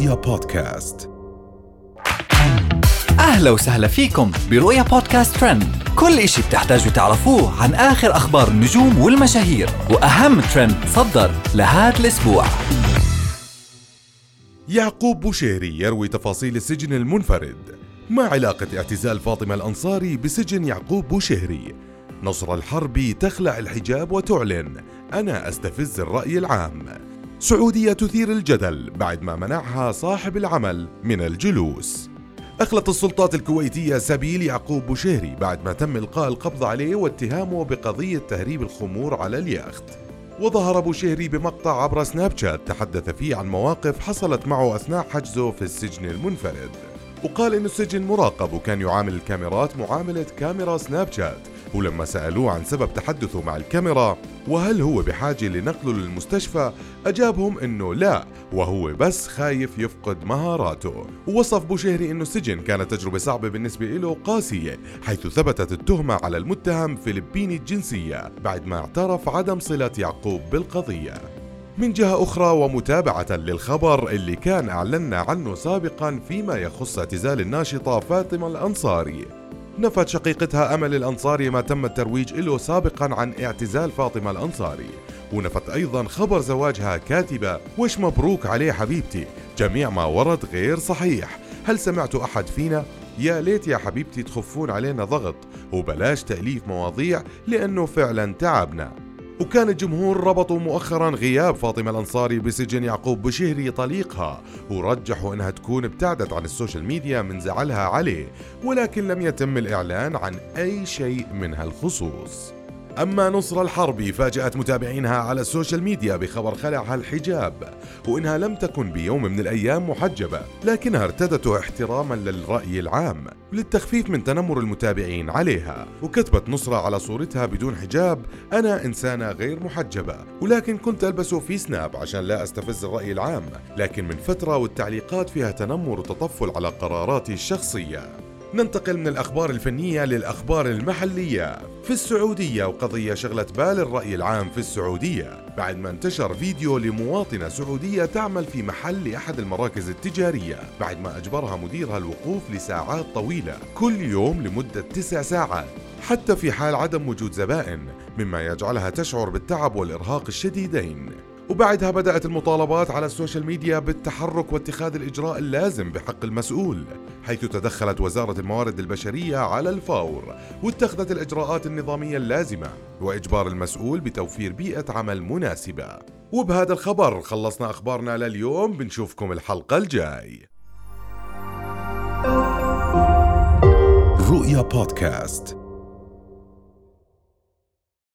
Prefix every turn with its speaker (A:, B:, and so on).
A: رؤيا بودكاست.
B: أهلا وسهلا فيكم برؤيا بودكاست ترند. كل إشي بتحتاجوا تعرفوه عن آخر أخبار النجوم والمشاهير وأهم ترند صدر لهذا الأسبوع.
A: يعقوب بوشهري يروي تفاصيل السجن المنفرد ما علاقة اعتزال فاطمة الأنصاري بسجن يعقوب بوشهري. نصرة الحربي تخلع الحجاب وتعلن أنا أستفز الرأي العام. سعودية تثير الجدل بعد ما منعها صاحب العمل من الجلوس. أخلت السلطات الكويتية سبيل يعقوب بوشهري بعد ما تم إلقاء القبض عليه واتهامه بقضية تهريب الخمور على اليخت. وظهر بوشهري بمقطع عبر سناب شات تحدث فيه عن مواقف حصلت معه أثناء حجزه في السجن المنفرد. وقال إن السجن مراقب وكان يعامل الكاميرات معاملة كاميرا سناب شات ولما سألوه عن سبب تحدثه مع الكاميرا وهل هو بحاجة لنقله للمستشفى؟ أجابهم أنه لا وهو بس خايف يفقد مهاراته. ووصف بوشيري أنه السجن كانت تجربة صعبة بالنسبة له قاسية حيث ثبتت التهمة على المتهم فلبيني الجنسية بعد ما اعترف عدم صلة يعقوب بالقضية. من جهة أخرى ومتابعة للخبر اللي كان أعلنا عنه سابقا فيما يخص اعتزال الناشطة فاطمة الأنصاري. نفت شقيقتها أمل الأنصاري ما تم الترويج له سابقا عن اعتزال فاطمة الأنصاري. ونفت أيضا خبر زواجها كاتبة وش مبروك عليه حبيبتي؟ جميع ما ورد غير صحيح. هل سمعت أحد فينا؟ يا ليت يا حبيبتي تخفون علينا ضغط. وبلاش تأليف مواضيع لأنه فعلا تعبنا. وكان الجمهور ربطوا مؤخرا غياب فاطمة الأنصاري بسجن يعقوب بوشهري طليقها. ورجحوا أنها تكون ابتعدت عن ال social media من زعلها عليه ولكن لم يتم الإعلان عن أي شيء من هالخصوص أما نصرة الحربي فاجأت متابعينها على ال social media بخبر خلعها الحجاب وإنها لم تكن بيوم من الأيام محجبة لكنها ارتدته احتراما للرأي العام للتخفيف من تنمر المتابعين عليها وكتبت نصرة على صورتها بدون حجاب أنا إنسانة غير محجبة ولكن كنت ألبسه في سناب عشان لا أستفز الرأي العام لكن من فترة والتعليقات فيها تنمر وتطفل على قراراتي الشخصية. ننتقل من الأخبار الفنية للأخبار المحلية. في السعودية وقضية شغلت بال الرأي العام في السعودية. بعد ما انتشر فيديو لمواطنة سعودية تعمل في محل لأحد المراكز التجارية. بعد ما أجبرها مديرها الوقوف لساعات طويلة. كل يوم لمدة تسع ساعات. حتى في حال عدم وجود زبائن مما يجعلها تشعر بالتعب والإرهاق الشديدين. وبعدها بدأت المطالبات على ال social media بالتحرك واتخاذ الإجراء اللازم بحق المسؤول حيث تدخلت وزارة الموارد البشرية على الفور واتخذت الإجراءات النظامية اللازمة وإجبار المسؤول بتوفير بيئة عمل مناسبة. وبهذا الخبر خلصنا أخبارنا لليوم بنشوفكم الحلقة الجاي. رؤيا بودكاست.